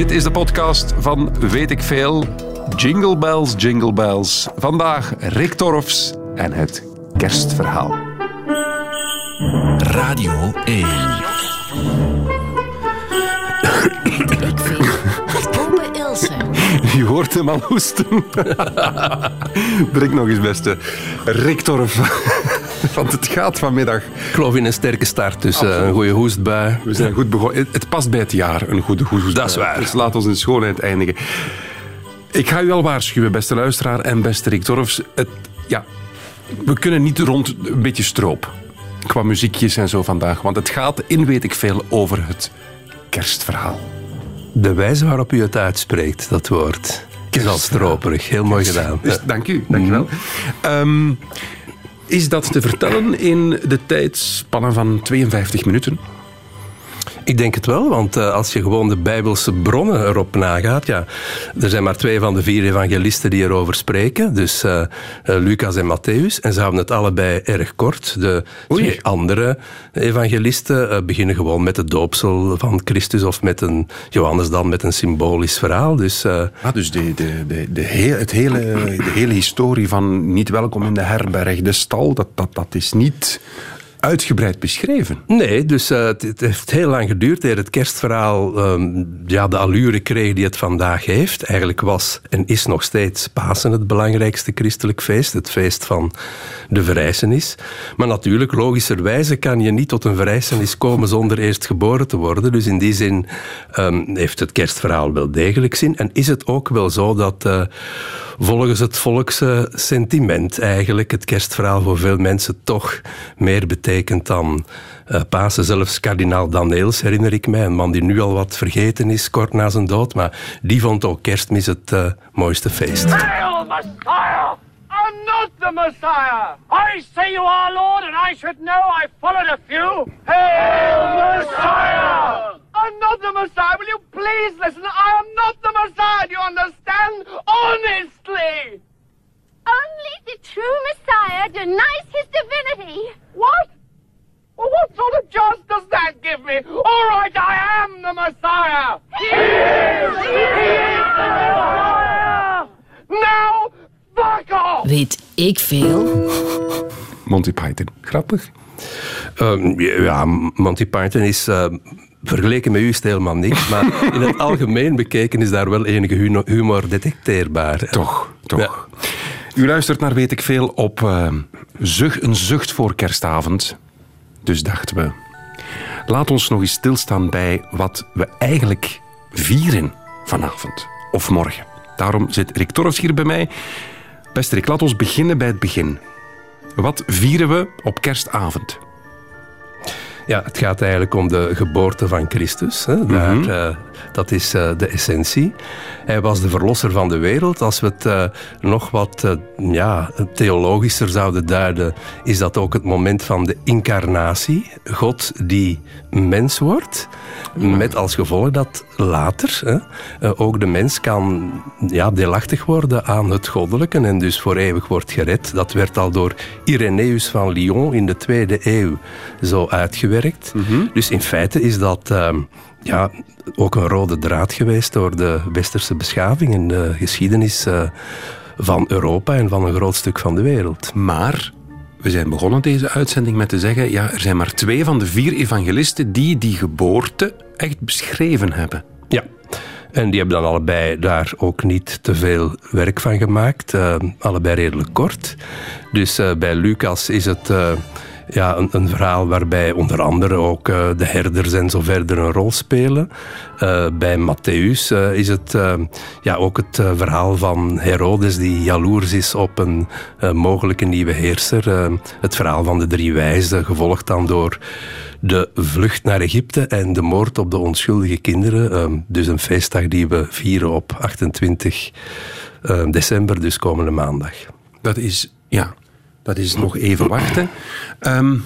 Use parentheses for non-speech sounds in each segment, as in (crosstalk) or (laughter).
Dit is de podcast van Weet ik Veel. Jingle bells, jingle bells. Vandaag Rick Torfs en het kerstverhaal. Radio 1. Ope Ilse. Je hoort hem al hoesten. (laughs) Drink nog eens, beste. Rick Torf. (laughs) Want het gaat vanmiddag. Ik geloof in een sterke start, dus eh, een goede hoestbui. We zijn goed begonnen. Het- past bij het jaar, een goede hoest. Dat is waar. Dus laat ons in schoonheid eindigen. Ik ga u al waarschuwen, beste luisteraar en beste Rick Torfs. Het, ja, we kunnen niet rond een beetje stroop. Qua muziekjes en zo vandaag. Want het gaat in weet ik veel over het kerstverhaal. De wijze waarop u het uitspreekt, dat woord. is al stroperig. Heel mooi gedaan. Dus, dank u, dank u wel. Ehm, is dat te vertellen in de tijdspannen van 52 minuten? Ik denk het wel, want eh, als je gewoon de Bijbelse bronnen erop nagaat, ja, er zijn maar twee van de vier evangelisten die erover spreken, dus eh, eh, Lucas en Matthäus, en ze houden het allebei erg kort. De Oei. twee andere evangelisten beginnen gewoon met het doopsel van Christus of met een, Johannes dan met een symbolisch verhaal. Dus Ah, dus de, de, de, de, heel, het hele, de hele historie van niet welkom in de herberg, de stal, dat, dat, dat is niet uitgebreid beschreven. Nee, dus eh, het, heeft heel lang geduurd eer het kerstverhaal ehm, ja, de allure kreeg die het vandaag heeft. Eigenlijk was en is nog steeds Pasen het belangrijkste christelijk feest. Het feest van de verrijzenis. Maar natuurlijk, logischerwijze kan je niet tot een verrijzenis komen zonder eerst geboren te worden. Dus in die zin ehm, heeft het kerstverhaal wel degelijk zin. En is het ook wel zo dat... eh, volgens het volkse sentiment eigenlijk het kerstverhaal voor veel mensen toch meer betekent dan eh, Pasen. Zelfs kardinaal Daneels herinner ik mij, een man die nu al wat vergeten is kort na zijn dood, maar die vond ook kerstmis het eh, mooiste feest. I'm not the Messiah! I say you are Lord, and I should know I followed a few. Hail, Messiah! I'm not the Messiah. Will you please listen? I am not the Messiah. Do you understand? Honestly! Only the true Messiah denies his divinity. What? Well, what sort of chance does that give me? All right, I am the Messiah. He is! He is the Messiah! Now, fuck off! Weet ik veel? Monty Python. Grappig. Ehm, ja, Monty Python is... eh, Vergeleken met u is het helemaal niks, maar in het algemeen bekeken is daar wel enige humor detecteerbaar. Toch, toch. Ja. U luistert naar Weet ik Veel op eh, zucht, een zucht voor kerstavond. Dus dachten we, laat ons nog eens stilstaan bij wat we eigenlijk vieren vanavond of morgen. Daarom zit Rick Torfs hier bij mij. Beste Rick, laat ons beginnen bij het begin. Wat vieren we op kerstavond? Ja, het gaat eigenlijk om de geboorte van Christus. Hè. Daar, eh, dat is eh, de essentie. Hij was de verlosser van de wereld. Als we het eh, nog wat ja, theologischer zouden duiden, is dat ook het moment van de incarnatie. God die mens wordt, met als gevolg dat later hè, ook de mens kan ja, deelachtig worden aan het goddelijke en dus voor eeuwig wordt gered. Dat werd al door Irenaeus van Lyon in de tweede eeuw zo uitgewerkt. Dus in feite is dat ehm, ja, ook een rode draad geweest door de westerse beschaving en de geschiedenis eh, van Europa en van een groot stuk van de wereld. Maar we zijn begonnen deze uitzending met te zeggen, ja, er zijn maar twee van de vier evangelisten die die geboorte echt beschreven hebben. Ja. En die hebben dan allebei daar ook niet te veel werk van gemaakt. eh, allebei redelijk kort. Dus eh, bij Lucas is het ja, een, verhaal waarbij onder andere ook eh, de herders en zo verder een rol spelen. Eh, bij Matthäus eh, is het ja, ook het verhaal van Herodes die jaloers is op een mogelijke nieuwe heerser. Het verhaal van de drie wijzen, gevolgd dan door de vlucht naar Egypte en de moord op de onschuldige kinderen. Dus een feestdag die we vieren op 28 eh, december, dus komende maandag. Dat is, ja, dat is nog even wachten. Ehm,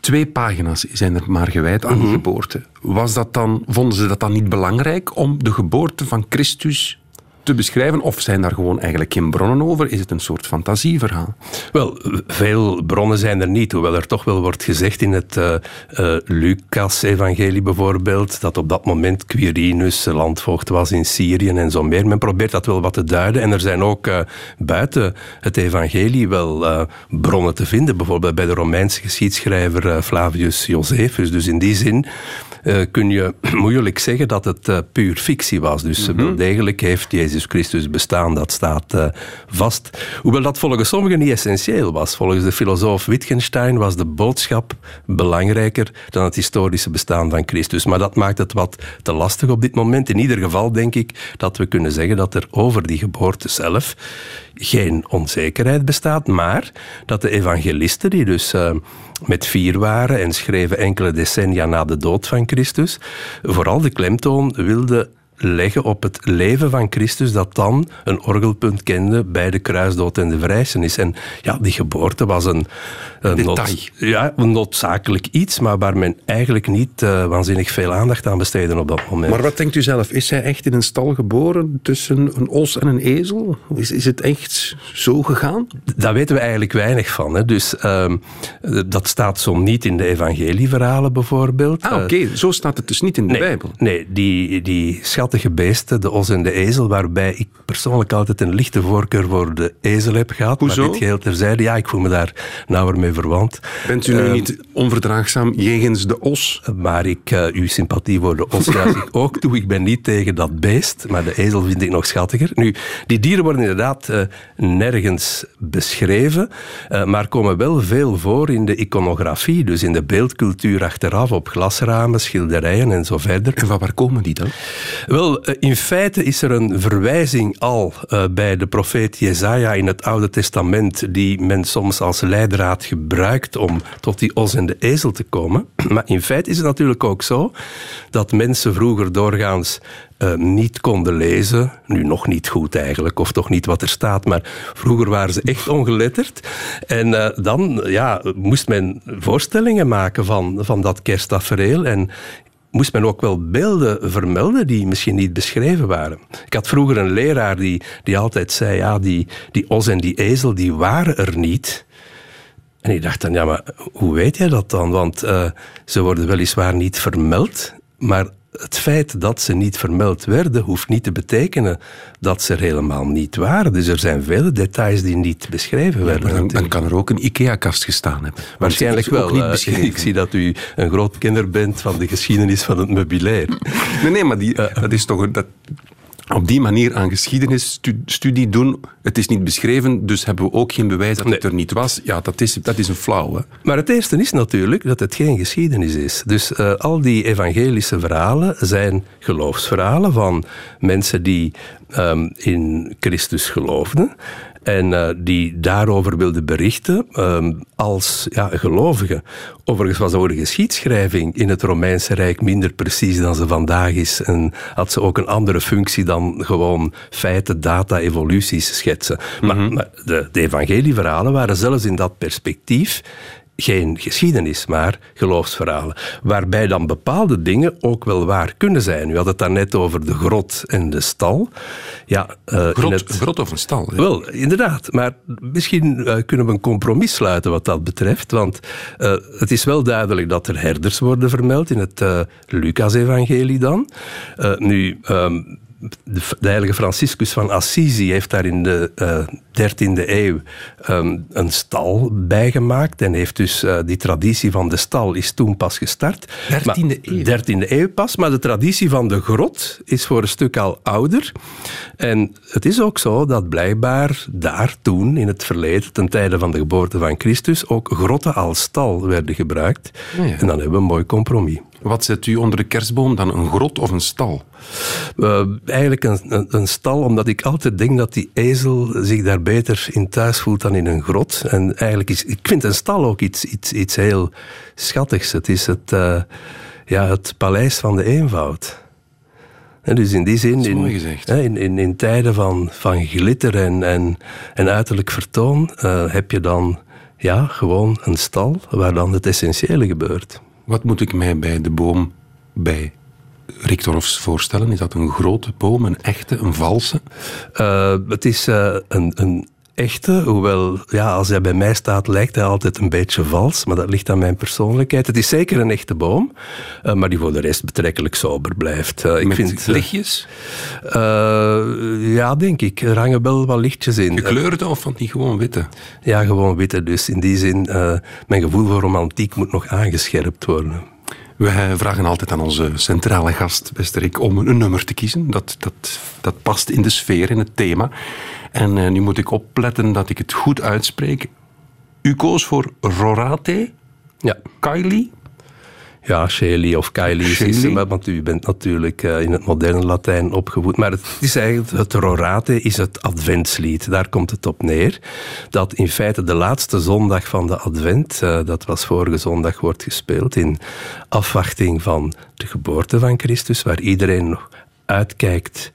twee pagina's zijn er maar gewijd aan die geboorte. Was dat dan, vonden ze dat dan niet belangrijk om de geboorte van Christus te beschrijven? Of zijn daar gewoon eigenlijk geen bronnen over? Is het een soort fantasieverhaal? Wel, veel bronnen zijn er niet, hoewel er toch wel wordt gezegd in het uh, uh, Lucas-evangelie bijvoorbeeld, dat op dat moment Quirinus landvoogd was in Syrië en zo meer. Men probeert dat wel wat te duiden. En er zijn ook uh, buiten het evangelie wel bronnen te vinden, bijvoorbeeld bij de Romeinse geschiedschrijver Flavius Josephus. Dus in die zin uh, kun je (clears throat) moeilijk zeggen dat het uh, puur fictie was. Dus mm wel degelijk heeft Jezus Christus bestaan, dat staat uh, vast. Hoewel dat volgens sommigen niet essentieel was. Volgens de filosoof Wittgenstein was de boodschap belangrijker dan het historische bestaan van Christus. Maar dat maakt het wat te lastig op dit moment. In ieder geval denk ik dat we kunnen zeggen dat er over die geboorte zelf geen onzekerheid bestaat, maar dat de evangelisten, die dus uh, met vier waren en schreven enkele decennia na de dood van Christus, vooral de klemtoon wilden leggen op het leven van Christus dat dan een orgelpunt kende bij de kruisdood en de vrijzenis. En ja, die geboorte was een, een, Not, ja, een noodzakelijk iets, maar waar men eigenlijk niet uh, waanzinnig veel aandacht aan besteedde op dat moment. Maar wat denkt u zelf? Is hij echt in een stal geboren tussen een os en een ezel? Is, is het echt zo gegaan? Daar weten we eigenlijk weinig van. Hè. Dus uh, dat staat zo niet in de evangelieverhalen bijvoorbeeld. Ah, oké. Okay. Zo staat het dus niet in de nee, Bijbel. Nee, die, die schattige beesten, de os en de ezel, waarbij ik persoonlijk altijd een lichte voorkeur voor de ezel heb gehad. Hoezo? Maar dit geheel terzijde, ja, ik voel me daar nauwer mee verwant. Bent u nu uh, niet onverdraagzaam jegens de os? Maar ik, uh, uw sympathie voor de os (laughs) juich ik ook toe. Ik ben niet tegen dat beest, maar de ezel vind ik nog schattiger. Nu, die dieren worden inderdaad uh, nergens beschreven, maar komen wel veel voor in de iconografie, dus in de beeldcultuur achteraf, op glasramen, schilderijen en zo verder. En van waar komen die dan? Wel, in feite is er een verwijzing al uh, bij de profeet Jezaja in het Oude Testament, die men soms als leidraad gebruikt om tot die os en de ezel te komen. (clears throat) Maar in feite is het natuurlijk ook zo dat mensen vroeger doorgaans uh, niet konden lezen. Nu nog niet goed eigenlijk, of toch niet wat er staat, maar vroeger waren ze echt ongeletterd. En dan ja, moest men voorstellingen maken van, van dat kersttafereel. En moest men ook wel beelden vermelden die misschien niet beschreven waren. Ik had vroeger een leraar die, die altijd zei, ja, die, die os en die ezel, die waren er niet. En ik dacht dan, ja, maar hoe weet jij dat dan? Want uh, ze worden weliswaar niet vermeld, maar het feit dat ze niet vermeld werden, hoeft niet te betekenen dat ze er helemaal niet waren. Dus er zijn vele details die niet beschreven werden. Ja, dan, dan, kan er ook een IKEA-kast gestaan hebben. Waarschijnlijk wel. Niet beschreven. ik zie dat u een groot kenner bent van de geschiedenis van het meubilair. Nee, nee, maar die, dat is toch... Dat, op die manier aan geschiedenisstudie doen. Het is niet beschreven, dus hebben we ook geen bewijs dat nee. het er niet was. Ja, dat is, dat is een flauw. Hè? Maar het eerste is natuurlijk dat het geen geschiedenis is. Dus uh, al die evangelische verhalen zijn geloofsverhalen van mensen die um, in Christus geloofden. En uh, die daarover wilde berichten um, als ja, gelovigen. Overigens was de geschiedschrijving in het Romeinse Rijk minder precies dan ze vandaag is. En had ze ook een andere functie dan gewoon feiten, data, evoluties schetsen. Mm -hmm. Maar, maar de, de evangelieverhalen waren zelfs in dat perspectief geen geschiedenis, maar geloofsverhalen. Waarbij dan bepaalde dingen ook wel waar kunnen zijn. U had het daarnet over de grot en de stal. Ja, uh, grot, het... grot of een stal? Hè? Wel, inderdaad. Maar misschien uh, kunnen we een compromis sluiten wat dat betreft. Want uh, het is wel duidelijk dat er herders worden vermeld in het Lucas-evangelie dan. nu... Um, de, de, heilige Franciscus van Assisi heeft daar in de uh, 13e eeuw um, een stal bijgemaakt en heeft dus uh, die traditie van de stal is toen pas gestart. 13e eeuw? 13e eeuw pas, maar de traditie van de grot is voor een stuk al ouder. En het is ook zo dat blijkbaar daar toen, in het verleden, ten tijde van de geboorte van Christus, ook grotten als stal werden gebruikt. Oh ja. En dan hebben we een mooi compromis. Wat zet u onder de kerstboom dan? Een grot of een stal? Uh, eigenlijk een, een, een, stal, omdat ik altijd denk dat die ezel zich daar beter in thuis voelt dan in een grot. En eigenlijk is, ik vind een stal ook iets, iets, iets heel schattigs. Het is het, uh, ja, het paleis van de eenvoud. En dus in die zin, in, in, in, in, tijden van, van glitter en, en, en uiterlijk vertoon, uh, heb je dan ja, gewoon een stal waar dan het essentiële gebeurt. Wat moet ik mij bij de boom bij Riktorofs voorstellen? Is dat een grote boom, een echte, een valse? Uh, het is uh, een, een echte, hoewel ja, als hij bij mij staat lijkt hij altijd een beetje vals, maar dat ligt aan mijn persoonlijkheid. Het is zeker een echte boom, uh, maar die voor de rest betrekkelijk sober blijft. Uh, ik Met vind, lichtjes? Uh, ja, denk ik. Er hangen wel wat lichtjes in. Gekleurde of van die gewoon witte? Ja, gewoon witte. Dus in die zin, mijn gevoel voor romantiek moet nog aangescherpt worden. We vragen altijd aan onze centrale gast, beste Rick, om een nummer te kiezen. Dat, dat, dat past in de sfeer, in het thema. En uh, nu moet ik opletten dat ik het goed uitspreek. U koos voor Rorate, ja. Kylie. Ja, Shelley of Kylie is want u bent natuurlijk uh, in het moderne Latijn opgevoed. Maar het is eigenlijk, het Rorate is het adventslied. Daar komt het op neer. Dat in feite de laatste zondag van de advent, uh, dat was vorige zondag, wordt gespeeld in afwachting van de geboorte van Christus, waar iedereen nog uitkijkt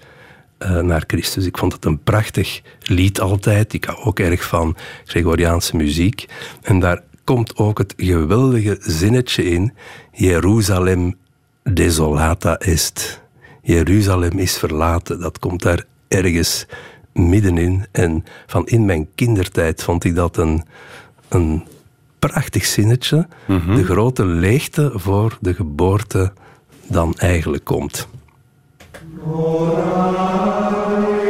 uh, naar Christus. Ik vond het een prachtig lied altijd. Ik hou ook erg van Gregoriaanse muziek. En daar komt ook het geweldige zinnetje in: Jeruzalem desolata est. Jeruzalem is verlaten. Dat komt daar ergens middenin. En van in mijn kindertijd vond ik dat een, een prachtig zinnetje. Mhm. De grote leegte voor de geboorte dan eigenlijk komt. orare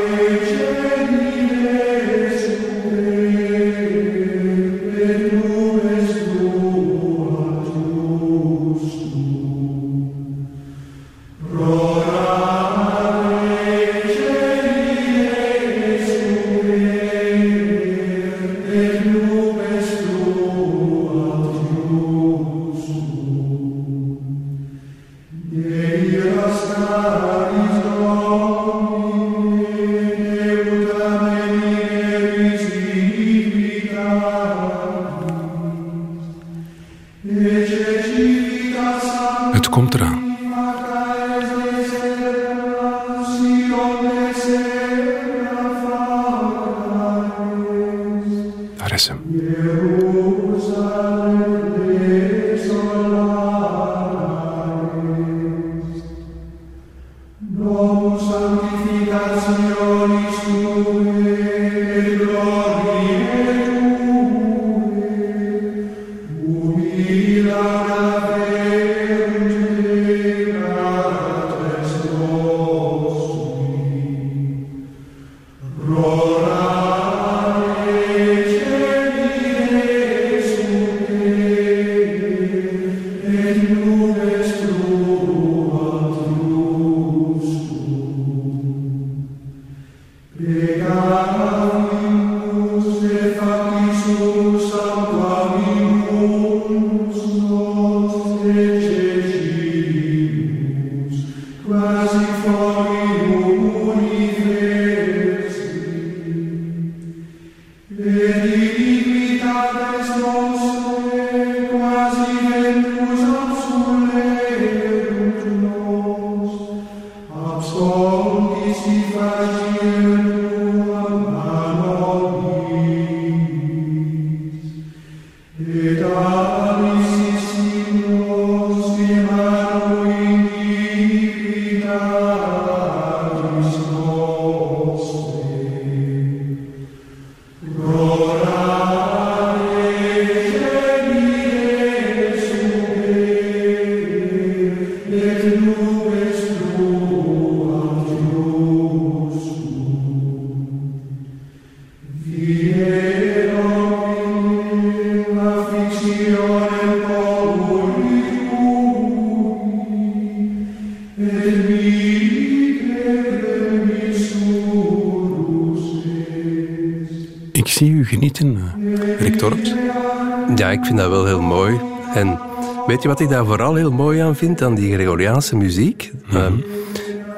weet je wat ik daar vooral heel mooi aan vind, aan die Gregoriaanse muziek? Mhm. Ehm,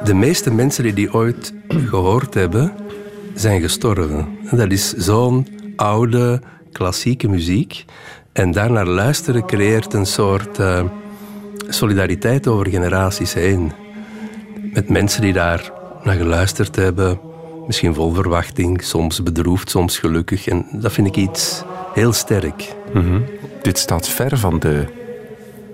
de meeste mensen die die ooit gehoord hebben, zijn gestorven. En dat is zo'n oude, klassieke muziek. En daarnaar luisteren creëert een soort uh, solidariteit over generaties heen. Met mensen die daar naar geluisterd hebben, misschien vol verwachting, soms bedroefd, soms gelukkig. En dat vind ik iets heel sterk. Mhm. Dit staat ver van de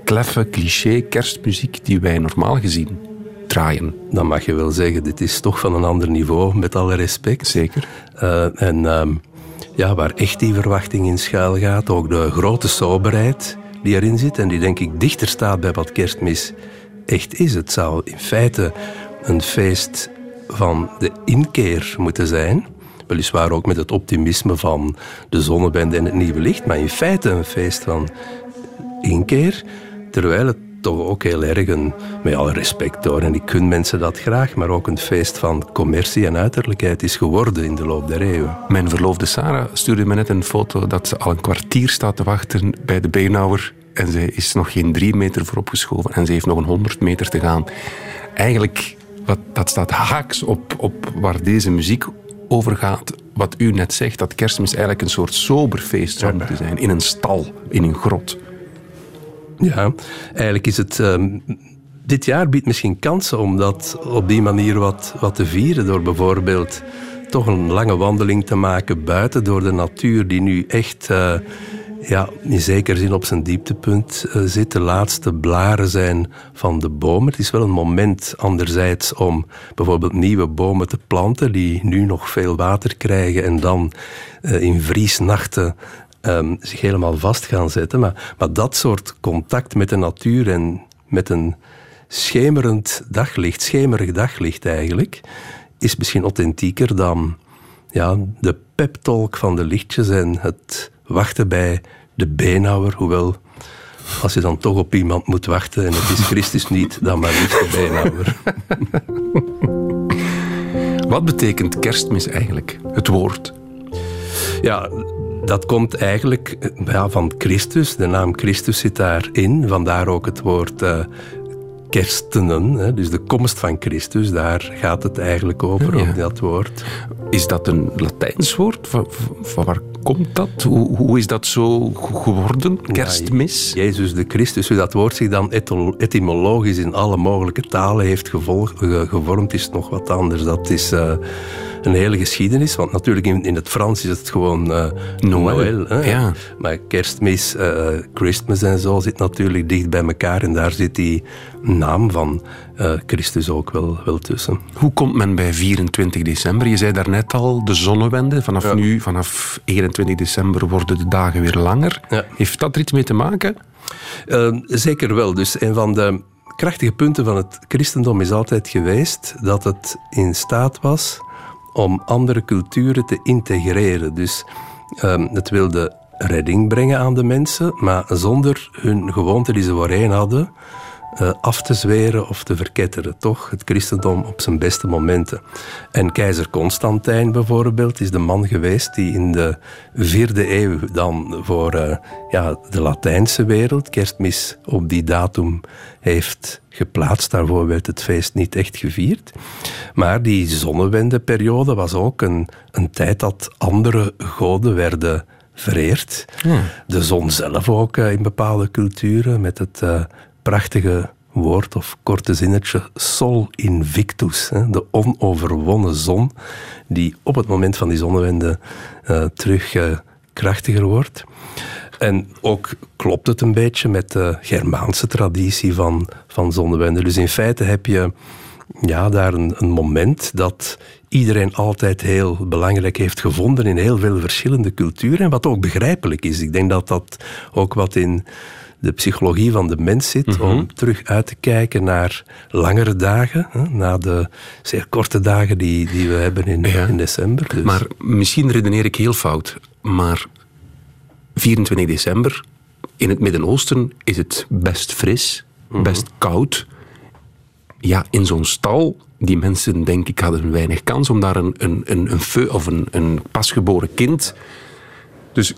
kleffe, cliché kerstmuziek die wij normaal gezien draaien. Dan mag je wel zeggen, dit is toch van een ander niveau, met alle respect. Zeker. Uh, en ehm, ja, waar echt die verwachting in schuil gaat, ook de grote soberheid die erin zit en die denk ik dichter staat bij wat kerstmis echt is. Het zou in feite een feest van de inkeer moeten zijn. Weliswaar ook met het optimisme van de zonnebende en het nieuwe licht, maar in feite een feest van inkeer. Terwijl het toch ook heel erg een, met alle respect door, en ik kun mensen dat graag, maar ook een feest van commercie en uiterlijkheid is geworden in de loop der eeuwen. Mijn verloofde Sarah stuurde me net een foto dat ze al een kwartier staat te wachten bij de Beenhouwer en ze is nog geen drie meter voorop geschoven en ze heeft nog een honderd meter te gaan. Eigenlijk, wat, dat staat haaks op, op waar deze muziek over gaat. Wat u net zegt, dat kerstmis eigenlijk een soort sober feest zou moeten zijn. In een stal, in een grot. Ja, eigenlijk is het... Ehm, dit jaar biedt misschien kansen om dat op die manier wat, wat te vieren. Door bijvoorbeeld toch een lange wandeling te maken buiten door de natuur die nu echt... Uh, ja, in zekere zin op zijn dieptepunt uh, zit. De laatste blaren zijn van de bomen. Het is wel een moment anderzijds om bijvoorbeeld nieuwe bomen te planten die nu nog veel water krijgen en dan uh, in vriesnachten um, zich helemaal vast gaan zetten. Maar, maar dat soort contact met de natuur en met een schemerend daglicht, schemerig daglicht eigenlijk, is misschien authentieker dan ja, de pep-talk van de lichtjes en het wachten bij de beenhouwer. Hoewel, als je dan toch op iemand moet wachten en het is Christus niet, dan maar niet de beenhouwer. Wat betekent kerstmis eigenlijk? Het woord? Ja, dat komt eigenlijk ja, van Christus. De naam Christus zit daarin. Vandaar ook het woord uh, kerstenen. Hè. Dus de komst van Christus, daar gaat het eigenlijk over, ja. dat woord. Is dat een Latijns woord? Van, van waar komt dat? Hoe, hoe, is dat zo geworden? Kerstmis? Ja, Jezus de Christus, hoe dat woord zich dan etymologisch in alle mogelijke talen heeft gevormd, is nog wat anders. Dat is... Uh, een hele geschiedenis. Want natuurlijk in, in het Frans is het gewoon uh, Noël. hè? Ja. Maar kerstmis, uh, Christmas en zo zit natuurlijk dicht bij elkaar. En daar zit die naam van uh, Christus ook wel, wel tussen. Hoe komt men bij 24 december? Je zei daarnet al, de zonnewende. Vanaf nu, vanaf 21 december worden de dagen weer langer. Ja. Heeft dat er iets mee te maken? zeker wel. Dus een van de krachtige punten van het christendom is altijd geweest dat het in staat was om andere culturen te integreren. Dus um, het wilde redding brengen aan de mensen, maar zonder hun gewoonte die ze voorheen hadden uh, af te zweren of te verketteren. Toch het christendom op zijn beste momenten. En keizer Constantijn bijvoorbeeld is de man geweest die in de vierde eeuw dan voor uh, ja, de Latijnse wereld kerstmis op die datum heeft geplaatst. Daarvoor werd het feest niet echt gevierd. Maar die zonnewendeperiode was ook een, een tijd dat andere goden werden vereerd. Hmm. De zon zelf ook uh, in bepaalde culturen met het uh, prachtige woord of korte zinnetje Sol Invictus, de onoverwonnen zon, die op het moment van die zonnewende uh, terug uh, krachtiger wordt. En ook klopt het een beetje met de Germaanse traditie van, van zonnewende. Dus in feite heb je ja, daar een, een moment dat iedereen altijd heel belangrijk heeft gevonden in heel veel verschillende culturen. En wat ook begrijpelijk is. Ik denk dat dat ook wat in de psychologie van de mens zit mhm. om terug uit te kijken naar langere dagen, hè, na de zeer korte dagen die, die we hebben in, in december. Dus. Maar misschien redeneer ik heel fout, maar 24 december in het Midden-Oosten is het best fris, mhm. best koud. Ja, in zo'n stal die mensen, denk ik, hadden weinig kans om daar een, een, een, een of een, een pasgeboren kind dus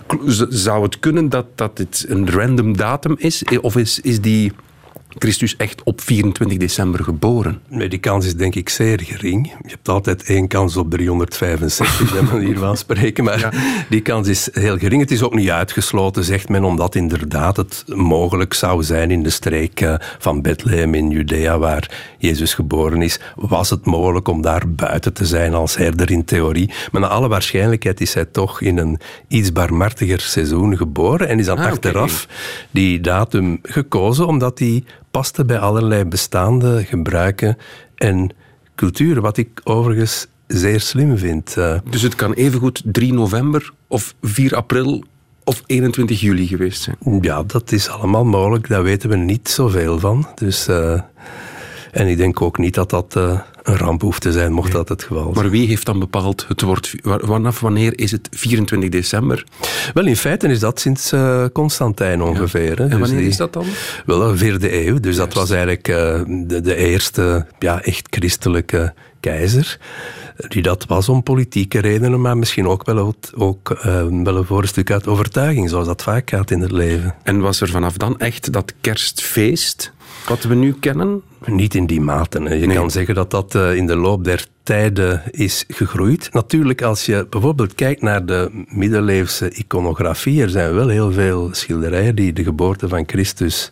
zou het kunnen dat, dat dit een random datum is? Of is, is die Christus echt op 24 december geboren? Nee, die kans is denk ik zeer gering. Je hebt altijd één kans op 365, bij manier van spreken. Maar die kans is heel gering. Het is ook niet uitgesloten, zegt men, omdat inderdaad het mogelijk zou zijn in de streek eh, van Bethlehem in Judea, waar Jezus geboren is. Was het mogelijk om daar buiten te zijn als herder in theorie? Maar naar alle waarschijnlijkheid is hij toch in een iets barmhartiger seizoen geboren en is dan ah, achteraf die datum gekozen omdat hij paste bij allerlei bestaande gebruiken en culturen. Wat ik overigens zeer slim vind. Uh, Dus het kan evengoed 3 november of 4 april of 21 juli geweest zijn. ja, dat is allemaal mogelijk. Daar weten we niet zoveel van. Dus, eh, en ik denk ook niet dat dat eh, een ramp hoeft te zijn, mocht dat het geval zijn. Maar wie heeft dan bepaald het wordt... wa- Vanaf wanneer is het 24 december? Wel, in feite is dat sinds eh, Constantijn ongeveer. Hè. En Dus wanneer die- is dat dan? Wel, de vierde eeuw. Dus dat was eigenlijk eh, de, de eerste ja, echt christelijke keizer. Die dat was om politieke redenen, maar misschien ook wel, ook, eh, wel voor een stuk uit overtuiging, zoals dat vaak gaat in het leven. En was er vanaf dan echt dat kerstfeest, wat we nu kennen? Niet in die mate. hè. Je Nee. kan zeggen dat dat eh, in de loop der tijden is gegroeid. Natuurlijk, als je bijvoorbeeld kijkt naar de middeleeuwse iconografie, er zijn wel heel veel schilderijen die de geboorte van Christus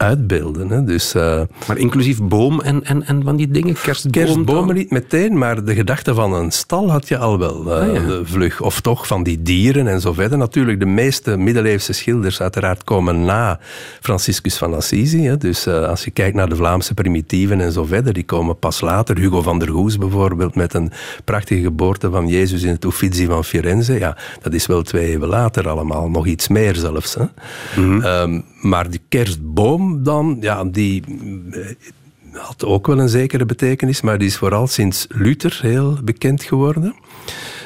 uitbeelden. Hè. Dus, eh, Maar inclusief boom en, en, en van die dingen, kerstboom. Kerstbomen niet meteen, maar de gedachte van een stal had je al wel Ah, ja. de vlug. Of toch van die dieren en zo verder. Natuurlijk, de meeste middeleeuwse schilders uiteraard komen na Franciscus van Assisi. Hè. Dus eh, als je kijkt naar de Vlaamse primitieven en zo verder, die komen pas later. Hugo van der Goes bijvoorbeeld, met een prachtige geboorte van Jezus in het Uffizi van Firenze. Ja, dat is wel twee eeuwen later allemaal, nog iets meer zelfs. Hè. Ehm, maar die kerstboom dan, ja, die eh, had ook wel een zekere betekenis, maar die is vooral sinds Luther heel bekend geworden.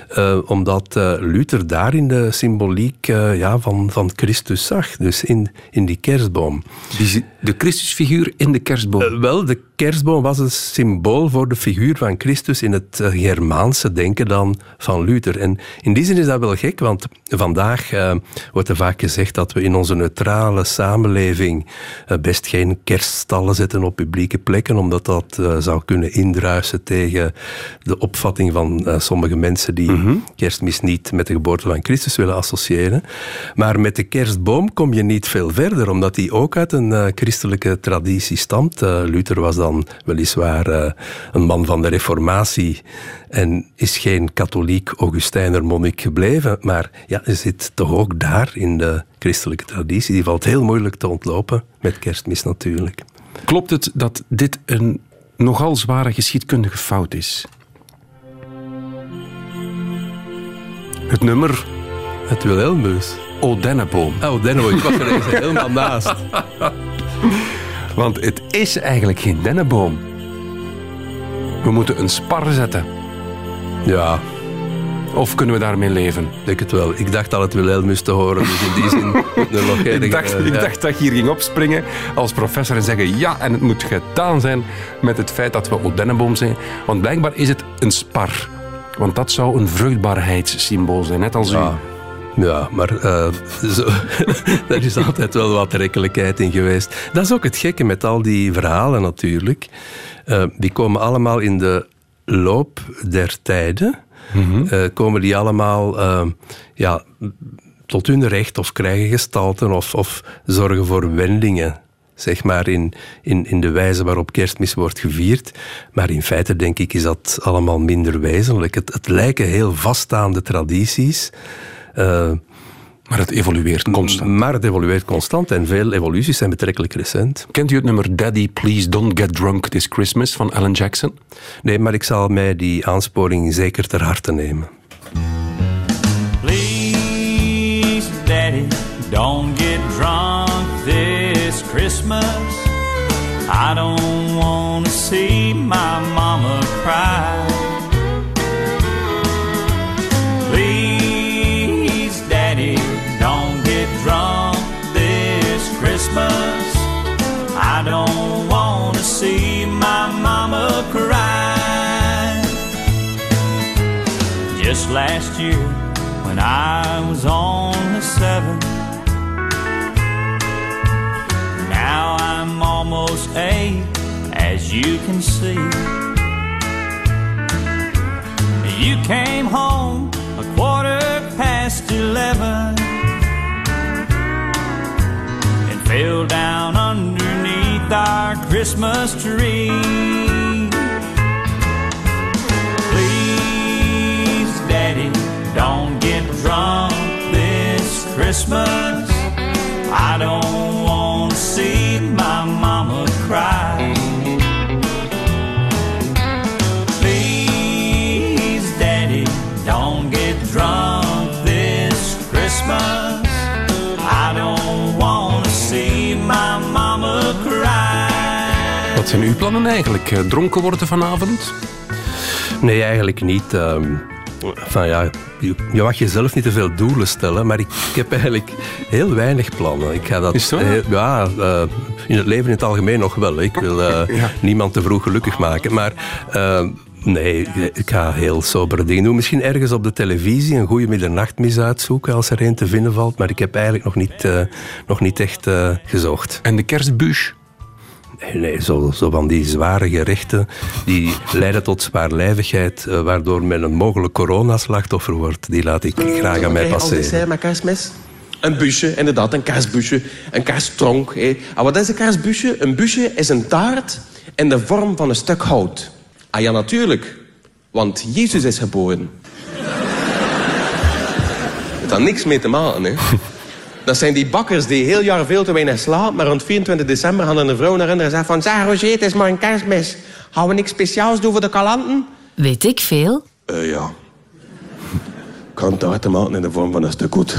Eh, omdat eh, Luther daarin de symboliek ja, van, van Christus zag, dus in, in die kerstboom. De Christusfiguur in de kerstboom. Wel, de kerstboom was een symbool voor de figuur van Christus in het eh, Germaanse denken dan van Luther. En in die zin is dat wel gek, want vandaag eh, wordt er vaak gezegd dat we in onze neutrale samenleving eh, best geen kerststallen zetten op publieke plekken, omdat dat eh, zou kunnen indruisen tegen de opvatting van sommige mensen die kerstmis niet met de geboorte van Christus willen associëren. Maar met de kerstboom kom je niet veel verder, omdat die ook uit een christelijke traditie stamt. Luther was dan weliswaar eh, een man van de reformatie en is geen katholiek Augustijner monnik gebleven, maar ja, zit toch ook daar in de christelijke traditie. Die valt heel moeilijk te ontlopen met kerstmis natuurlijk. Klopt het dat dit een nogal zware geschiedkundige fout is? Het nummer Het Wilhelmus. O Denneboom. Oh, Denno, ik was er helemaal naast. (laughs) Want het is eigenlijk geen dennenboom. We moeten een spar zetten. Ja, Of kunnen we daarmee leven? ik denk het wel. Ik dacht al het Wilhelmus te horen, dus in die zin... (laughs) Ik dacht, ik dacht dat je hier ging opspringen als professor en zeggen ja, en het moet gedaan zijn met het feit dat we O Dennenboom zijn. Want blijkbaar is het een spar. Want dat zou een vruchtbaarheidssymbool zijn, net als u. Ja. Ja, maar eh, zo, (laughs) daar is altijd wel wat rekkelijkheid in geweest. Dat is ook het gekke met al die verhalen natuurlijk. Eh, die komen allemaal in de loop der tijden. Eh, komen die allemaal ja, tot hun recht of krijgen gestalten of, of zorgen voor wendingen. Zeg maar in, in, in de wijze waarop kerstmis wordt gevierd. Maar in feite denk ik is dat allemaal minder wezenlijk. Het, het lijken heel vaststaande tradities. Eh, Maar het evolueert constant. maar het evolueert constant en veel evoluties zijn betrekkelijk recent. Kent u het nummer Daddy Please Don't Get Drunk This Christmas van Alan Jackson? Nee, maar ik zal mij die aansporing zeker ter harte nemen. Please, Daddy, don't get drunk this Christmas. I don't want to see my mama cry. Christmas. I don't want to see my mama cry. Just last year, when I was only seven, now I'm almost eight, as you can see. You came home a quarter past eleven fell down underneath our Christmas tree. Please, Daddy, don't get drunk this Christmas. I don't want to see my mama cry. Please, Daddy, don't get drunk this Christmas. Uw plannen eigenlijk? Eh, Dronken worden vanavond? Nee, eigenlijk niet. Ehm, van ja, je, mag jezelf niet te veel doelen stellen, maar ik, ik heb eigenlijk heel weinig plannen. Ik ga dat, Is heel- ja, eh, in het leven in het algemeen nog wel. Ik wil eh, (laughs) Ja. niemand te vroeg gelukkig maken. Maar eh, nee, ik ga heel sobere dingen doen. Misschien ergens op de televisie een goede middernachtmis uitzoeken als er een te vinden valt. Maar ik heb eigenlijk nog niet, nog niet echt gezocht. En de kerstbus? Nee, nee zo, zo van die zware gerechten die leiden tot zwaarlijvigheid, eh, waardoor men een mogelijk coronaslachtoffer wordt. Die laat ik graag aan mij passeren. dessert met kerstmis? Een busje, inderdaad, een kerstbusje. Een kerststronk. Hé. En wat is een kerstbusje? Een busje is een taart in de vorm van een stuk hout. Ah ja, natuurlijk. Want Jezus is geboren. (laughs) Het had niks mee te maken, hè. Dat zijn die bakkers die heel jaar veel te weinig slapen, maar rond 24 december gaan er een vrouw naar hen en zegt van... Zeg Roger, het is maar een kerstmis. Gaan we niks speciaals doen voor de kalanten? Weet ik veel? Eh, ja. Kan taart te maken in de vorm van een stuk goed.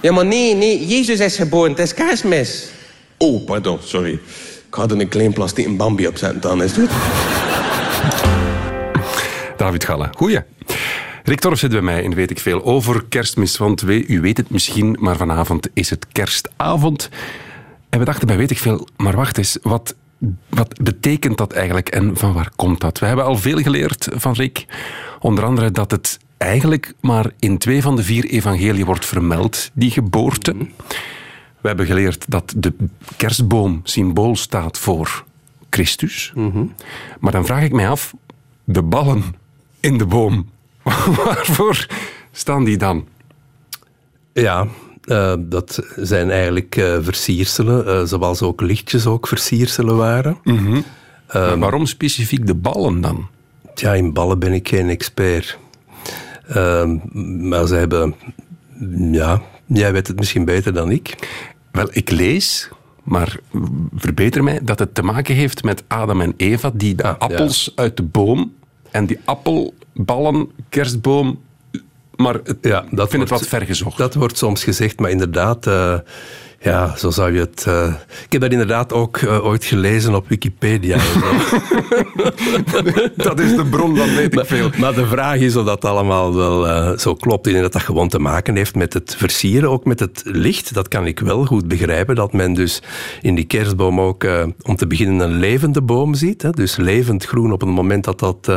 Ja, maar nee, nee. Jezus is geboren. Het is kerstmis. Oh, pardon. Sorry. Ik had er een klein plastiek Bambi op zetten. Dan is het goed. David Galle, goeie. Rick Torf zit bij mij en weet ik veel over kerstmis, want we- u weet het misschien, maar vanavond is het kerstavond. En we dachten bij weet ik veel, maar wacht eens, wat, wat betekent dat eigenlijk en van waar komt dat? We hebben al veel geleerd van Rick. Onder andere dat het eigenlijk maar in twee van de vier evangelieën wordt vermeld, die geboorte. We hebben geleerd dat de kerstboom symbool staat voor Christus. Maar dan vraag ik mij af, de ballen in de boom, (laughs) waarvoor staan die dan? Ja, eh, dat zijn eigenlijk eh, versierselen, eh, zoals ook lichtjes ook versierselen waren. Maar waarom specifiek de ballen dan? Ja, in ballen ben ik geen expert. Ehm, maar ze hebben... Ja, jij weet het misschien beter dan ik. Wel, ik lees, maar verbeter mij, dat het te maken heeft met Adam en Eva, die de Ah, ja. appels uit de boom en die appelballen, kerstboom. Maar het, Ja, ik dat vind het wat wordt- ver gezocht. Dat wordt soms gezegd, maar inderdaad, eh, ja, zo zou je het. eh, ik heb dat inderdaad ook eh, ooit gelezen op Wikipedia. (laughs) en dat is de bron, dan weet ik veel. maar de vraag is of dat allemaal wel eh, zo klopt. Denk dat dat gewoon te maken heeft met het versieren, ook met het licht. Dat kan ik wel goed begrijpen. Dat men dus in die kerstboom ook om te beginnen een levende boom ziet. Hè, dus levend groen op het moment dat dat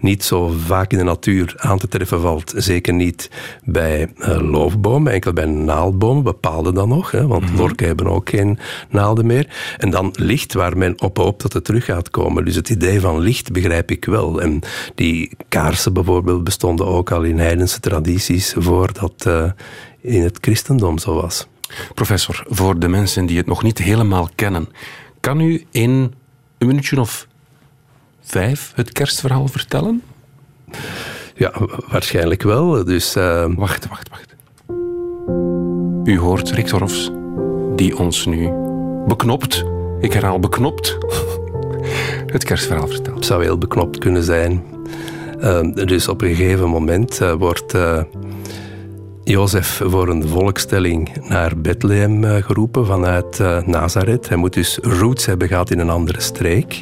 niet zo vaak in de natuur aan te treffen valt. Zeker niet bij loofbomen, enkel bij naaldbomen, bepaalde dan nog. Hè, want lorken hebben ook geen naalden meer. En dan licht waar men op hoopt dat het terug gaat komen. Dus het idee van licht begrijp ik wel. En die kaarsen bijvoorbeeld bestonden ook al in heidense tradities voordat eh in het christendom zo was. Professor, voor de mensen die het nog niet helemaal kennen, kan u in een minuutje of vijf het kerstverhaal vertellen? Ja, wa- waarschijnlijk wel. Dus eh, Wacht, wacht, wacht. U hoort Rick Torfs, die ons nu beknopt, ik herhaal beknopt, (laughs) het kerstverhaal vertelt. het zou heel beknopt kunnen zijn. Eh, dus op een gegeven moment eh, wordt eh, Jozef voor een volkstelling naar Bethlehem eh, geroepen vanuit Nazareth. Hij moet dus roots hebben gehad in een andere streek.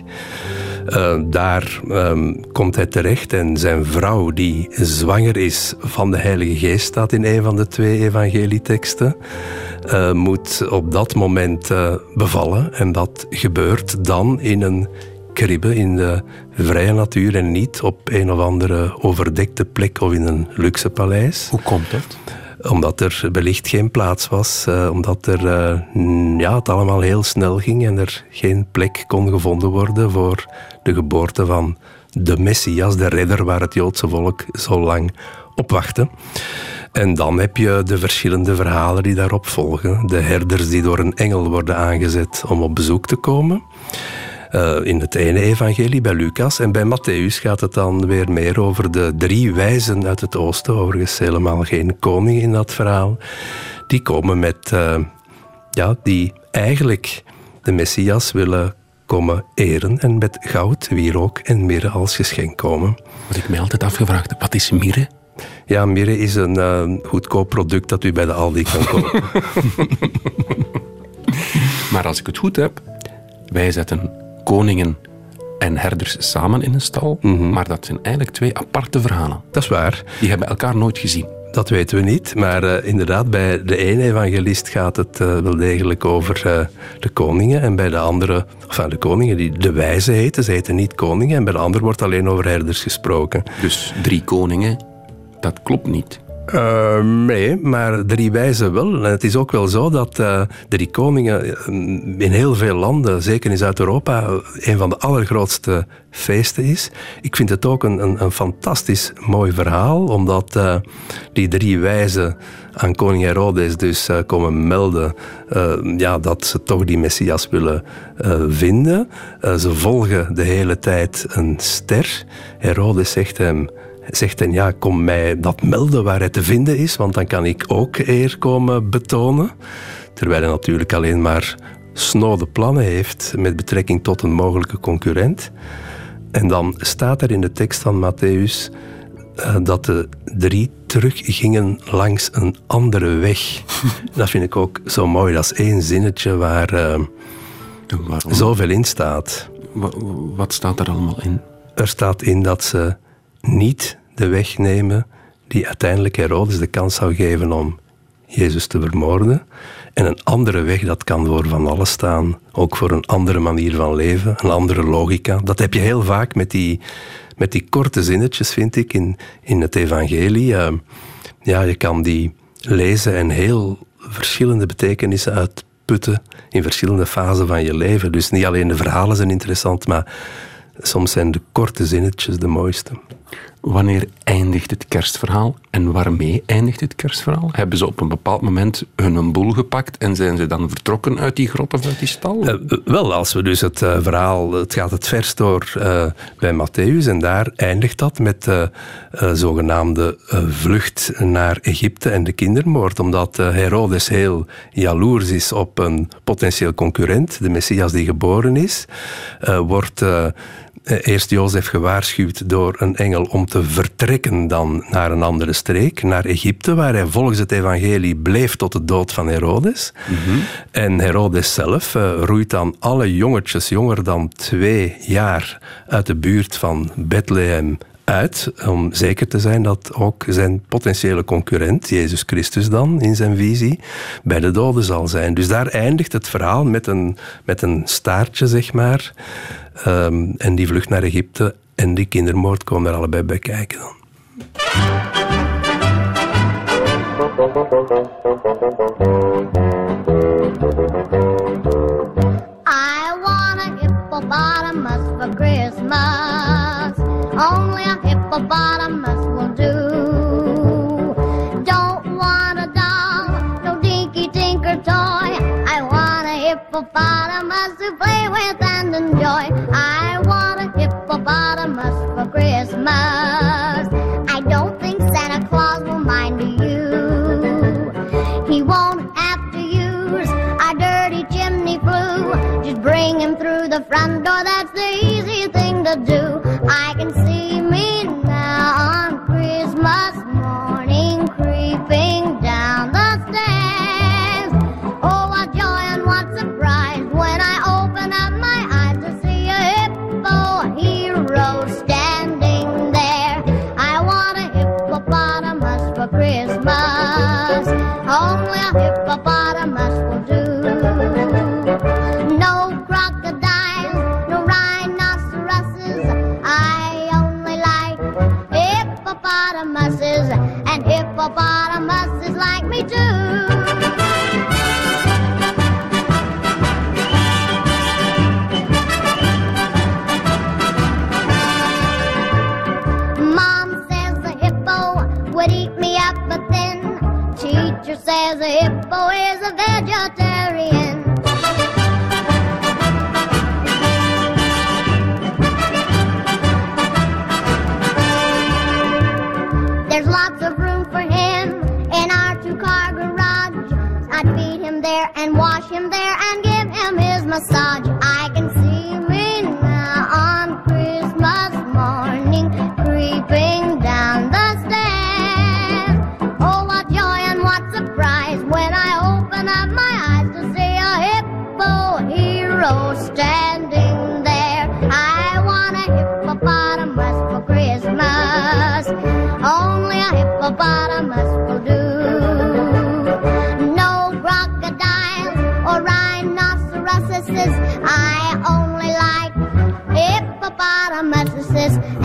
Daar ehm, komt hij terecht en zijn vrouw, die zwanger is van de Heilige Geest, staat in een van de twee evangelieteksten, eh, moet op dat moment eh, bevallen. En dat gebeurt dan in een kribbe in de vrije natuur en niet op een of andere overdekte plek of in een luxe paleis Hoe komt dat? omdat er wellicht geen plaats was, eh, omdat er, ja, het allemaal heel snel ging en er geen plek kon gevonden worden voor de geboorte van de Messias, de redder waar het Joodse volk zo lang op wachtte. En dan heb je de verschillende verhalen die daarop volgen. De herders die door een engel worden aangezet om op bezoek te komen. Eh, in het ene evangelie bij Lucas. En bij Matthäus gaat het dan weer meer over de drie wijzen uit het oosten. Overigens helemaal geen koning in dat verhaal. Die komen met, eh, ja, die eigenlijk de Messias willen komen eren. En met goud, wierook en mirre als geschenk komen. Wat ik mij altijd afgevraagd wat is mirre? Ja, mirre is een eh, goedkoop product dat u bij de Aldi kan kopen. (laughs) Maar als ik het goed heb, wij zetten koningen en herders samen in een stal, maar dat zijn eigenlijk twee aparte verhalen. Dat is waar. Die hebben elkaar nooit gezien. Dat weten we niet, maar eh, inderdaad, bij de ene evangelist gaat het eh, wel degelijk over de koningen en bij de andere, enfin de koningen die de wijze heten, ze heten niet koningen en bij de andere wordt alleen over herders gesproken. Dus drie koningen, dat klopt niet. Uh, nee, maar drie wijzen wel. En het is ook wel zo dat uh, drie koningen in heel veel landen, zeker in Zuid-Europa, een van de allergrootste feesten is. Ik vind het ook een, een, een fantastisch mooi verhaal, omdat die drie wijzen aan koning Herodes dus komen melden ja, dat ze toch die Messias willen vinden. ze volgen de hele tijd een ster. Herodes zegt hem zegt en ja, kom mij dat melden waar hij te vinden is, want dan kan ik ook eer komen betonen. Terwijl hij natuurlijk alleen maar snode plannen heeft met betrekking tot een mogelijke concurrent. En dan staat er in de tekst van Matthäus uh, dat de drie teruggingen langs een andere weg. (laughs) dat vind ik ook zo mooi. Dat is één zinnetje waar uh, zoveel in staat. Wat staat er allemaal in? Er staat in dat ze niet de weg nemen die uiteindelijk Herodes de kans zou geven om Jezus te vermoorden. En een andere weg, dat kan voor van alles staan. Ook voor een andere manier van leven, een andere logica. Dat heb je heel vaak met die, met die korte zinnetjes, vind ik, in, in het evangelie. Uh, ja, je kan die lezen en heel verschillende betekenissen uitputten in verschillende fasen van je leven. Dus niet alleen de verhalen zijn interessant, maar soms zijn de korte zinnetjes de mooiste. Wanneer eindigt het kerstverhaal en waarmee eindigt het kerstverhaal? Hebben ze op een bepaald moment hun boel gepakt en zijn ze dan vertrokken uit die grot of uit die stal? Uh, wel, als we dus het uh, verhaal, het gaat het vers door uh, bij Matthäus en daar eindigt dat met de zogenaamde vlucht naar Egypte en de kindermoord, omdat Herodes heel jaloers is op een potentieel concurrent, de Messias die geboren is, wordt eh, eerst Jozef gewaarschuwd door een engel om te vertrekken dan naar een andere streek, naar Egypte, waar hij volgens het evangelie bleef tot de dood van Herodes. Mm -hmm. En Herodes zelf uh, roeit dan alle jongetjes jonger dan twee jaar uit de buurt van Bethlehem uit om zeker te zijn dat ook zijn potentiële concurrent, Jezus Christus dan, in zijn visie, bij de doden zal zijn. Dus daar eindigt het verhaal met een, met een staartje, zeg maar. Um, en die vlucht naar Egypte en die kindermoord komen er allebei bij kijken dan. Only a hippopotamus will do. Don't want a doll, no dinky tinker toy. I want a hippopotamus to play with and enjoy. I want a hippopotamus for Christmas. I don't think Santa Claus will mind you. He won't have to use our dirty chimney flue. Just bring him through the front door, that's the easy thing to do. Can see me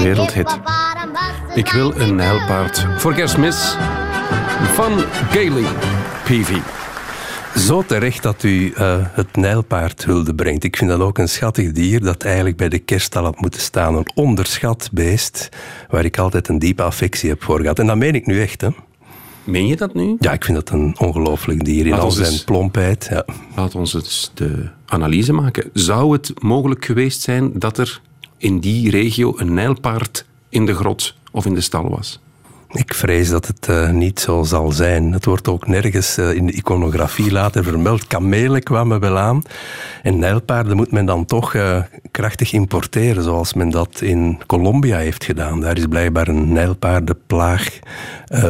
Wereldhit. Ik wil een nijlpaard voor kerstmis van Gailey Peavy. Zo terecht dat u eh, het nijlpaard hulde brengt. Ik vind dat ook een schattig dier dat eigenlijk bij de kerststal had moeten staan. Een onderschat beest waar ik altijd een diepe affectie heb voor gehad. En dat meen ik nu echt, hè. Meen je dat nu? Ja, ik vind dat een ongelooflijk dier in Laat al zijn eens- plompheid. Ja. Laat ons eens de analyse maken. Zou het mogelijk geweest zijn dat er in die regio een nijlpaard in de grot of in de stal was? Ik vrees dat het eh, niet zo zal zijn. Het wordt ook nergens eh, in de iconografie later vermeld. Kamelen kwamen wel aan. En nijlpaarden moet men dan toch eh, krachtig importeren, zoals men dat in Colombia heeft gedaan. Daar is blijkbaar een nijlpaardenplaag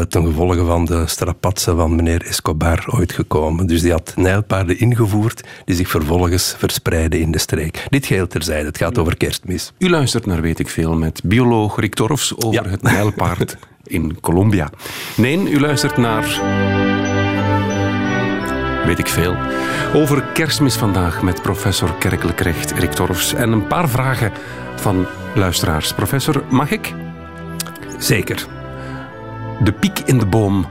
ten gevolge van de strapatsen van meneer Escobar ooit gekomen. Dus die had nijlpaarden ingevoerd, die zich vervolgens verspreiden in de streek. Dit geheel terzijde, het gaat over kerstmis. U luistert naar Weet ik Veel met bioloog Rick Torfs over Ja. het nijlpaard (laughs) in Colombia. Nee, u luistert naar... Weet ik Veel. Over kerstmis vandaag met professor kerkelijk recht Torfs. En een paar vragen van luisteraars. Professor, mag ik? Zeker. De piek in de boom.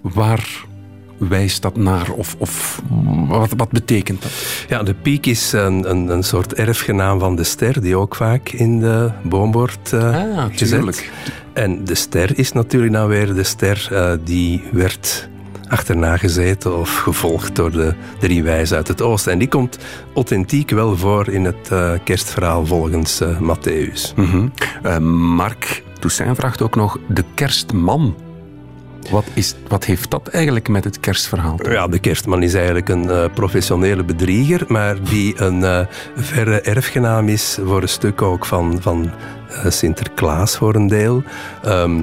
Waar wijst dat naar? Of, of wat, wat betekent dat? Ja, de piek is een, een, een soort erfgenaam van de ster, die ook vaak in de boom wordt Ah, gezet. tuurlijk. En de ster is natuurlijk dan weer de ster eh, die werd achterna gezeten of gevolgd door de drie wijzen uit het oosten. En die komt authentiek wel voor in het eh, kerstverhaal volgens eh, Matthäus. Mhm. Eh, Mark Toussaint vraagt ook nog de kerstman. Wat, is, wat heeft dat eigenlijk met het kerstverhaal? te Ja, de kerstman is eigenlijk een eh, professionele bedrieger, maar die een eh, verre erfgenaam is voor een stuk ook van, van eh, Sinterklaas voor een deel. Ehm,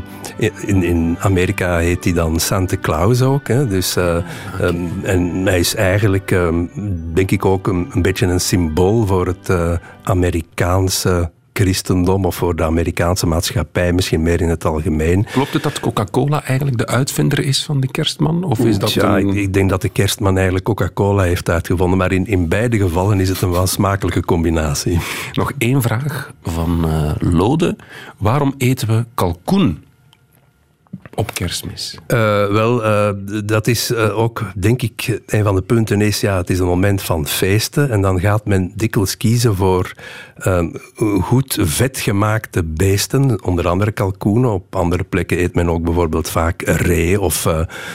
in, in Amerika heet hij dan Santa Claus ook. Hè, dus, eh, ehm, en hij is eigenlijk, ehm, denk ik, ook een, een beetje een symbool voor het Amerikaanse christendom of voor de Amerikaanse maatschappij, misschien meer in het algemeen. Klopt het dat Coca-Cola eigenlijk de uitvinder is van de kerstman? Of is dat ja, een... ik, ik denk dat de kerstman eigenlijk Coca-Cola heeft uitgevonden. Maar in, in beide gevallen is het een wel smakelijke combinatie. Nog één vraag van eh, Lode. Waarom eten we kalkoen op kerstmis? Eh, wel, eh, dat is eh, ook, denk ik, een van de punten is, ja, het is een moment van feesten. En dan gaat men dikwijls kiezen voor eh, goed vetgemaakte beesten. Onder andere kalkoenen. Op andere plekken eet men ook bijvoorbeeld vaak ree of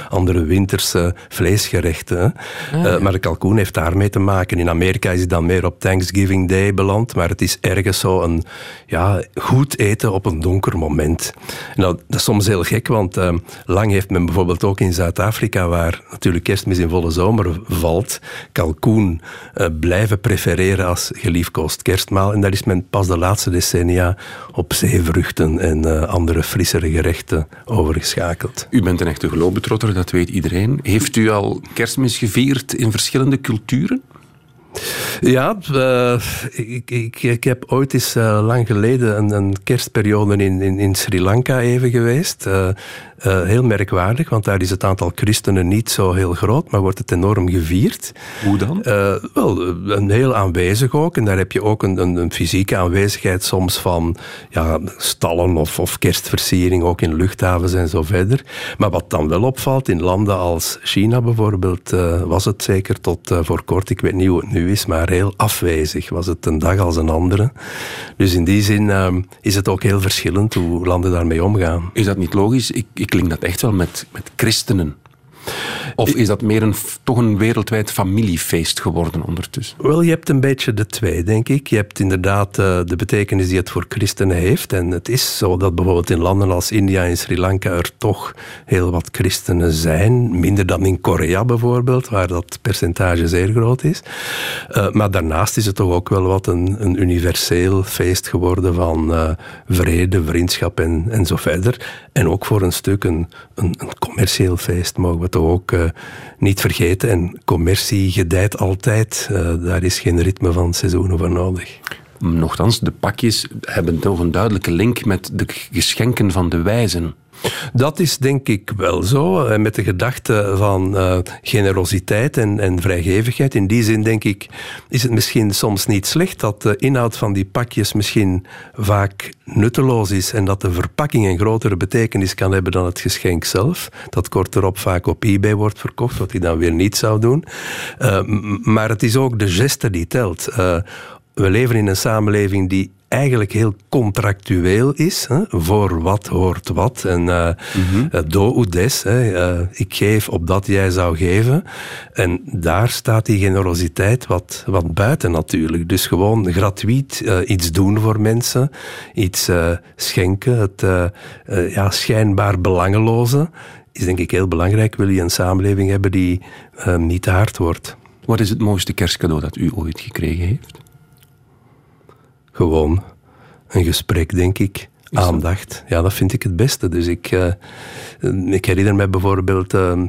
andere winterse vleesgerechten. Eh, maar de kalkoen heeft daarmee te maken. In Amerika is het dan meer op Thanksgiving Day beland. Maar het is ergens zo een ja, goed eten op een donker moment. Nou, dat is soms heel gek, want eh, lang heeft men bijvoorbeeld ook in Zuid-Afrika, waar natuurlijk kerstmis in volle zomer valt, kalkoen eh, blijven prefereren als geliefkoosd kerstmaal. En daar is men pas de laatste decennia op zeevruchten en eh, andere frissere gerechten overgeschakeld. U bent een echte globetrotter, dat weet iedereen. Heeft u al kerstmis gevierd in verschillende culturen? Ja, eh, ik, ik, heb ooit eens eh, lang geleden een, een kerstperiode in, in, in Sri Lanka even geweest. Eh, eh, heel merkwaardig, want daar is het aantal christenen niet zo heel groot, maar wordt het enorm gevierd. Hoe dan? Eh, wel, een heel aanwezig ook. En daar heb je ook een, een, een fysieke aanwezigheid soms van ja, stallen of, of kerstversiering, ook in luchthavens en zo verder. Maar wat dan wel opvalt, in landen als China bijvoorbeeld, eh, was het zeker tot eh, voor kort, ik weet niet hoe het nu is, maar heel afwezig. Was het een dag als een andere. Dus in die zin eh, is het ook heel verschillend hoe landen daarmee omgaan. Is dat niet logisch? Ik, ik klink dat echt wel met, met christenen. Of is dat meer een, toch een wereldwijd familiefeest geworden ondertussen? Wel, je hebt een beetje de twee, denk ik. Je hebt inderdaad eh, de betekenis die het voor christenen heeft. En het is zo dat bijvoorbeeld in landen als India en Sri Lanka er toch heel wat christenen zijn. Minder dan in Korea bijvoorbeeld, waar dat percentage zeer groot is. Eh, maar daarnaast is het toch ook wel wat een, een universeel feest geworden van eh, vrede, vriendschap en, en zo verder. En ook voor een stuk een, een, een commercieel feest, mogen we ook eh, niet vergeten. En commercie gedijt altijd. Eh, daar is geen ritme van seizoenen voor nodig. Nochtans, de pakjes hebben toch een duidelijke link met de geschenken van de wijzen. Dat is denk ik wel zo. En met de gedachte van uh, generositeit en, en, vrijgevigheid. In die zin denk ik, is het misschien soms niet slecht dat de inhoud van die pakjes misschien vaak nutteloos is en dat de verpakking een grotere betekenis kan hebben dan het geschenk zelf. Dat kort erop vaak op eBay wordt verkocht, wat hij dan weer niet zou doen. Uh, maar het is ook de geste die telt. We leven in een samenleving die eigenlijk heel contractueel is. Hè? Voor wat hoort wat. En uh, mm -hmm. do ou des. Hè? Uh, ik geef op dat jij zou geven. En daar staat die generositeit wat, wat buiten natuurlijk. Dus gewoon gratuit uh, iets doen voor mensen. Iets schenken. Het ja, schijnbaar belangeloze is denk ik heel belangrijk. Wil je een samenleving hebben die niet te hard wordt. Wat is het mooiste kerstcadeau dat u ooit gekregen heeft? Gewoon een gesprek, denk ik. Aandacht. Ja, dat vind ik het beste. Dus ik, uh, ik herinner me bijvoorbeeld uh,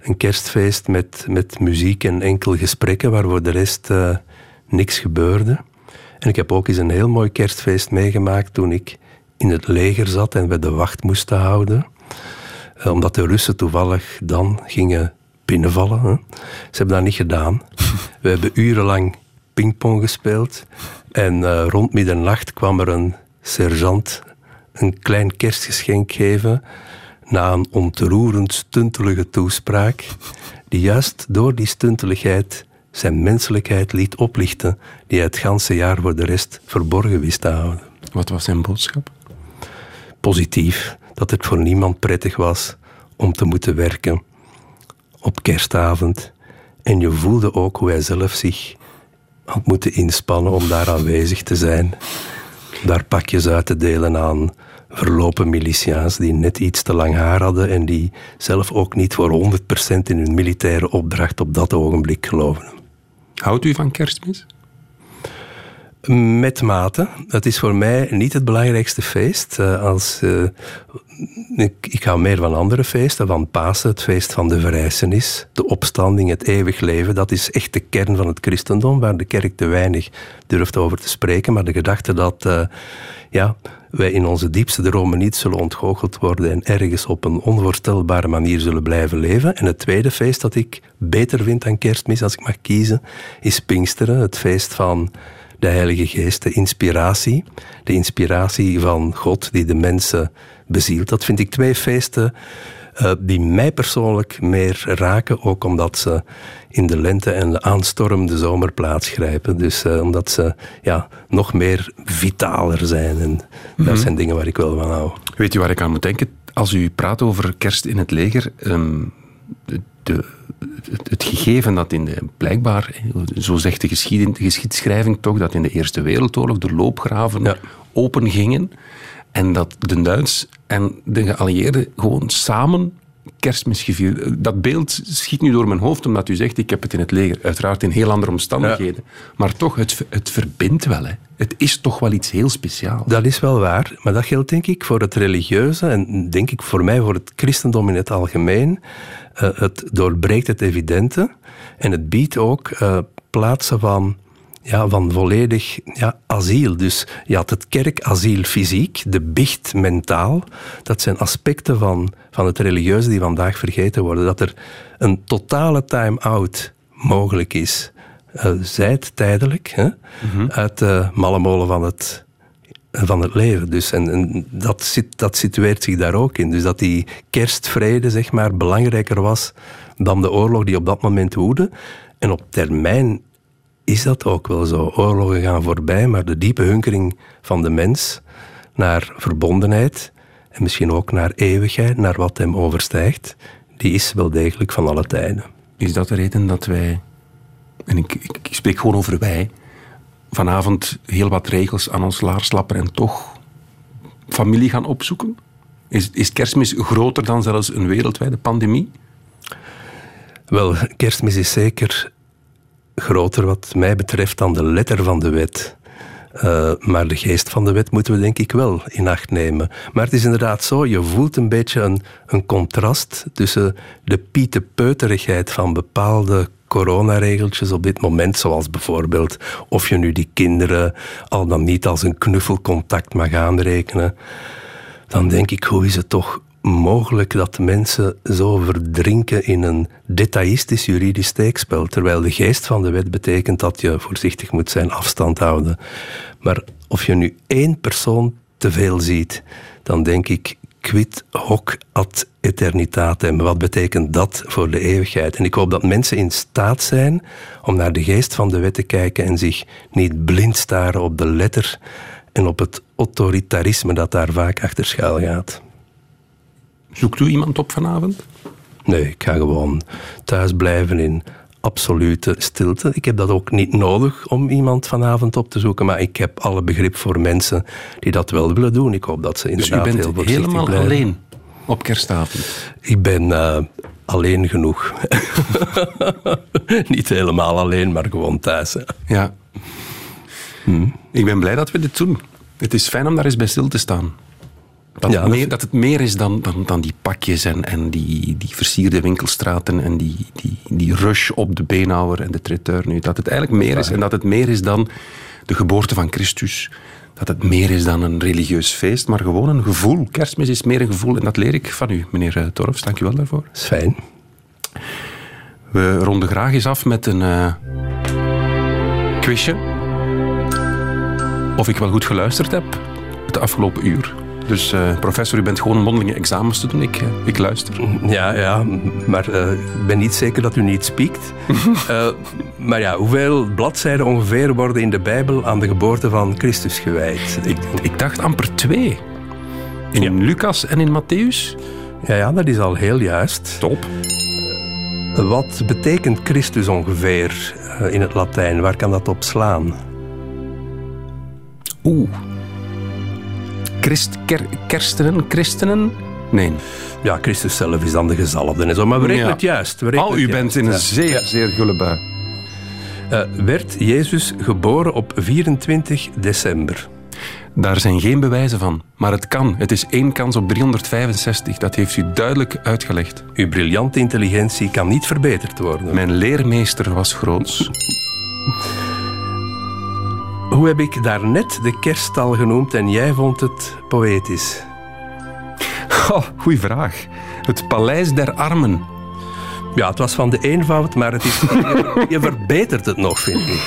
een kerstfeest met, met muziek en enkel gesprekken, waar voor de rest uh, niks gebeurde. En ik heb ook eens een heel mooi kerstfeest meegemaakt toen ik in het leger zat en we de wacht moesten houden. omdat de Russen toevallig dan gingen binnenvallen. Hè. Ze hebben dat niet gedaan. (laughs) We hebben urenlang pingpong gespeeld. En uh, rond middernacht kwam er een sergeant een klein kerstgeschenk geven na een ontroerend stuntelige toespraak, die juist door die stunteligheid zijn menselijkheid liet oplichten, die hij het ganse jaar voor de rest verborgen wist te houden. Wat was zijn boodschap? Positief, dat het voor niemand prettig was om te moeten werken op kerstavond. En je voelde ook hoe hij zelf zich had moeten inspannen om daar aanwezig te zijn. Daar pakjes uit te delen aan verlopen milicia's die net iets te lang haar hadden en die zelf ook niet voor 100% in hun militaire opdracht op dat ogenblik geloven. Houdt u van kerstmis? Met mate. Het is voor mij niet het belangrijkste feest. Uh, als, uh, ik, ik hou meer van andere feesten, van Pasen, het feest van de verrijzenis, de opstanding, het eeuwig leven. Dat is echt de kern van het christendom, waar de kerk te weinig durft over te spreken. Maar de gedachte dat uh, ja, wij in onze diepste dromen niet zullen ontgoocheld worden en ergens op een onvoorstelbare manier zullen blijven leven. En het tweede feest dat ik beter vind dan kerstmis, als ik mag kiezen, is Pinksteren, het feest van de Heilige Geest, de inspiratie. De inspiratie van God die de mensen bezielt. Dat vind ik twee feesten uh, die mij persoonlijk meer raken, ook omdat ze in de lente en de aanstormde zomer plaatsgrijpen. Dus uh, omdat ze ja, nog meer vitaler zijn. En mm -hmm. dat zijn dingen waar ik wel van hou. Weet u waar ik aan moet denken? Als u praat over kerst in het leger, um, de, het gegeven dat in de, blijkbaar, zo zegt de, geschied, de geschiedschrijving toch, dat in de Eerste Wereldoorlog de loopgraven ja. open gingen en dat de Duits en de geallieerden gewoon samen kerstmis gevierd. Dat beeld schiet nu door mijn hoofd, omdat u zegt, ik heb het in het leger. Uiteraard in heel andere omstandigheden. Ja. Maar toch, het, het verbindt wel. Hè. Het is toch wel iets heel speciaals. Dat is wel waar. Maar dat geldt denk ik voor het religieuze en denk ik voor mij voor het christendom in het algemeen. Uh, het doorbreekt het evidente en het biedt ook uh, plaatsen van ja, van volledig ja, asiel. Dus je had het kerkasiel fysiek, de bicht mentaal. Dat zijn aspecten van, van het religieuze die vandaag vergeten worden. Dat er een totale time-out mogelijk is. Uh, zij het tijdelijk, hè, mm -hmm. uit de malle molen van het, van het leven. Dus, en, en dat, zit, dat situeert zich daar ook in. Dus dat die kerstvrede zeg maar, belangrijker was dan de oorlog die op dat moment woedde. En op termijn is dat ook wel zo. Oorlogen gaan voorbij, maar de diepe hunkering van de mens naar verbondenheid en misschien ook naar eeuwigheid, naar wat hem overstijgt, die is wel degelijk van alle tijden. Is dat de reden dat wij, en ik, ik, ik spreek gewoon over wij, vanavond heel wat regels aan ons laars lappen en toch familie gaan opzoeken? Is, is kerstmis groter dan zelfs een wereldwijde pandemie? Wel, kerstmis is zeker groter wat mij betreft dan de letter van de wet. Eh, maar de geest van de wet moeten we denk ik wel in acht nemen. Maar het is inderdaad zo, je voelt een beetje een, een contrast tussen de pietenpeuterigheid van bepaalde coronaregeltjes op dit moment, zoals bijvoorbeeld of je nu die kinderen al dan niet als een knuffelcontact mag aanrekenen, dan denk ik, hoe is het toch mogelijk dat mensen zo verdrinken in een detailistisch juridisch steekspel, terwijl de geest van de wet betekent dat je voorzichtig moet zijn, afstand houden. Maar of je nu één persoon te veel ziet, dan denk ik, quid hoc ad eternitatem. Wat betekent dat voor de eeuwigheid? En ik hoop dat mensen in staat zijn om naar de geest van de wet te kijken en zich niet blind staren op de letter en op het autoritarisme dat daar vaak achter schuil gaat. Zoekt u iemand op vanavond? Nee, ik ga gewoon thuis blijven in absolute stilte. Ik heb dat ook niet nodig om iemand vanavond op te zoeken, maar ik heb alle begrip voor mensen die dat wel willen doen. Ik hoop dat ze Dus u inderdaad heel bent helemaal blijven. alleen op kerstavond. Ik ben eh, alleen genoeg. (laughs) niet helemaal alleen, maar gewoon thuis. hè. Ja. Ik ben blij dat we dit doen. Het is fijn om daar eens bij stil te staan. Dat, Ja, het, dat- meer, dat het meer is dan, dan, dan die pakjes en, en die, die versierde winkelstraten en die, die, die rush op de beenhouwer en de traiteur nu. Dat het eigenlijk meer is en dat het meer is dan de geboorte van Christus. Dat het meer is dan een religieus feest, maar gewoon een gevoel. Kerstmis is meer een gevoel en dat leer ik van u, meneer eh, Torfs. Dank u wel daarvoor. Dat is fijn. We ronden graag eens af met een eh quizje. Of ik wel goed geluisterd heb het afgelopen uur. Dus eh, professor, u bent gewoon mondelinge examens te doen. Ik, eh, ik luister. Ja, ja, maar eh, ik ben niet zeker dat u niet spiekt. (laughs) Maar ja, hoeveel bladzijden ongeveer worden in de Bijbel aan de geboorte van Christus gewijd? Ik, ik dacht amper twee. In Lucas en in Matthäus. Ja, ja, dat is al heel juist. Top. Wat betekent Christus ongeveer in het Latijn? Waar kan dat op slaan? Oeh. Christ, ker, kerstenen, christenen? Nee. Ja, Christus zelf is dan de gezalfde en zo, maar we rekenen Ja. het juist. We rekenen Oh, u bent in een zeer, zeer gulle bui. Eh, werd Jezus geboren op 24 december? Daar zijn geen bewijzen van. Maar het kan. Het is één kans op 365. Dat heeft u duidelijk uitgelegd. Uw briljante intelligentie kan niet verbeterd worden. Mijn leermeester was groots. Hoe heb ik daarnet de kerststal genoemd en jij vond het poëtisch? Oh, goeie vraag. Het Paleis der Armen. Ja, het was van de eenvoud, maar het is, je, (laughs) je verbetert het nog, vind ik.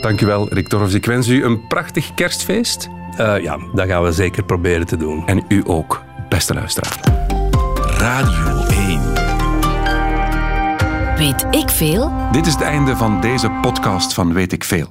Dankjewel, Rick Torfs. Ik wens u een prachtig kerstfeest. Eh, ja, dat gaan we zeker proberen te doen. En u ook, beste luisteraar. Radio 1. Weet ik veel? Dit is het einde van deze podcast van Weet ik Veel.